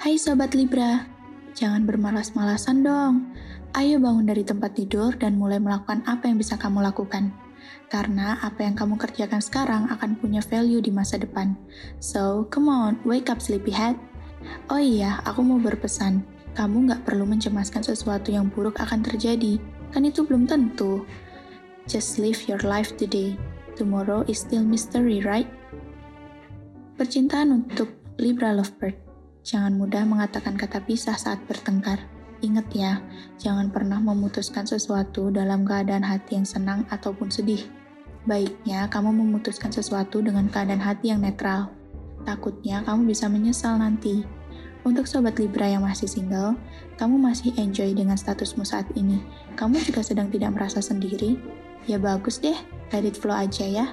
Hai Sobat Libra, jangan bermalas-malasan dong. Ayo bangun dari tempat tidur dan mulai melakukan apa yang bisa kamu lakukan. Karena apa yang kamu kerjakan sekarang akan punya value di masa depan. So, come on, wake up sleepyhead. Oh iya, aku mau berpesan. Kamu nggak perlu mencemaskan sesuatu yang buruk akan terjadi. Kan itu belum tentu. Just live your life today. Tomorrow is still mystery, right? Percintaan untuk Libra Lovebird. Jangan mudah mengatakan kata pisah saat bertengkar. Ingat ya, jangan pernah memutuskan sesuatu dalam keadaan hati yang senang ataupun sedih. Baiknya kamu memutuskan sesuatu dengan keadaan hati yang netral. Takutnya kamu bisa menyesal nanti. Untuk sobat Libra yang masih single, kamu masih enjoy dengan statusmu saat ini. Kamu juga sedang tidak merasa sendiri? Ya bagus deh, let it flow aja ya.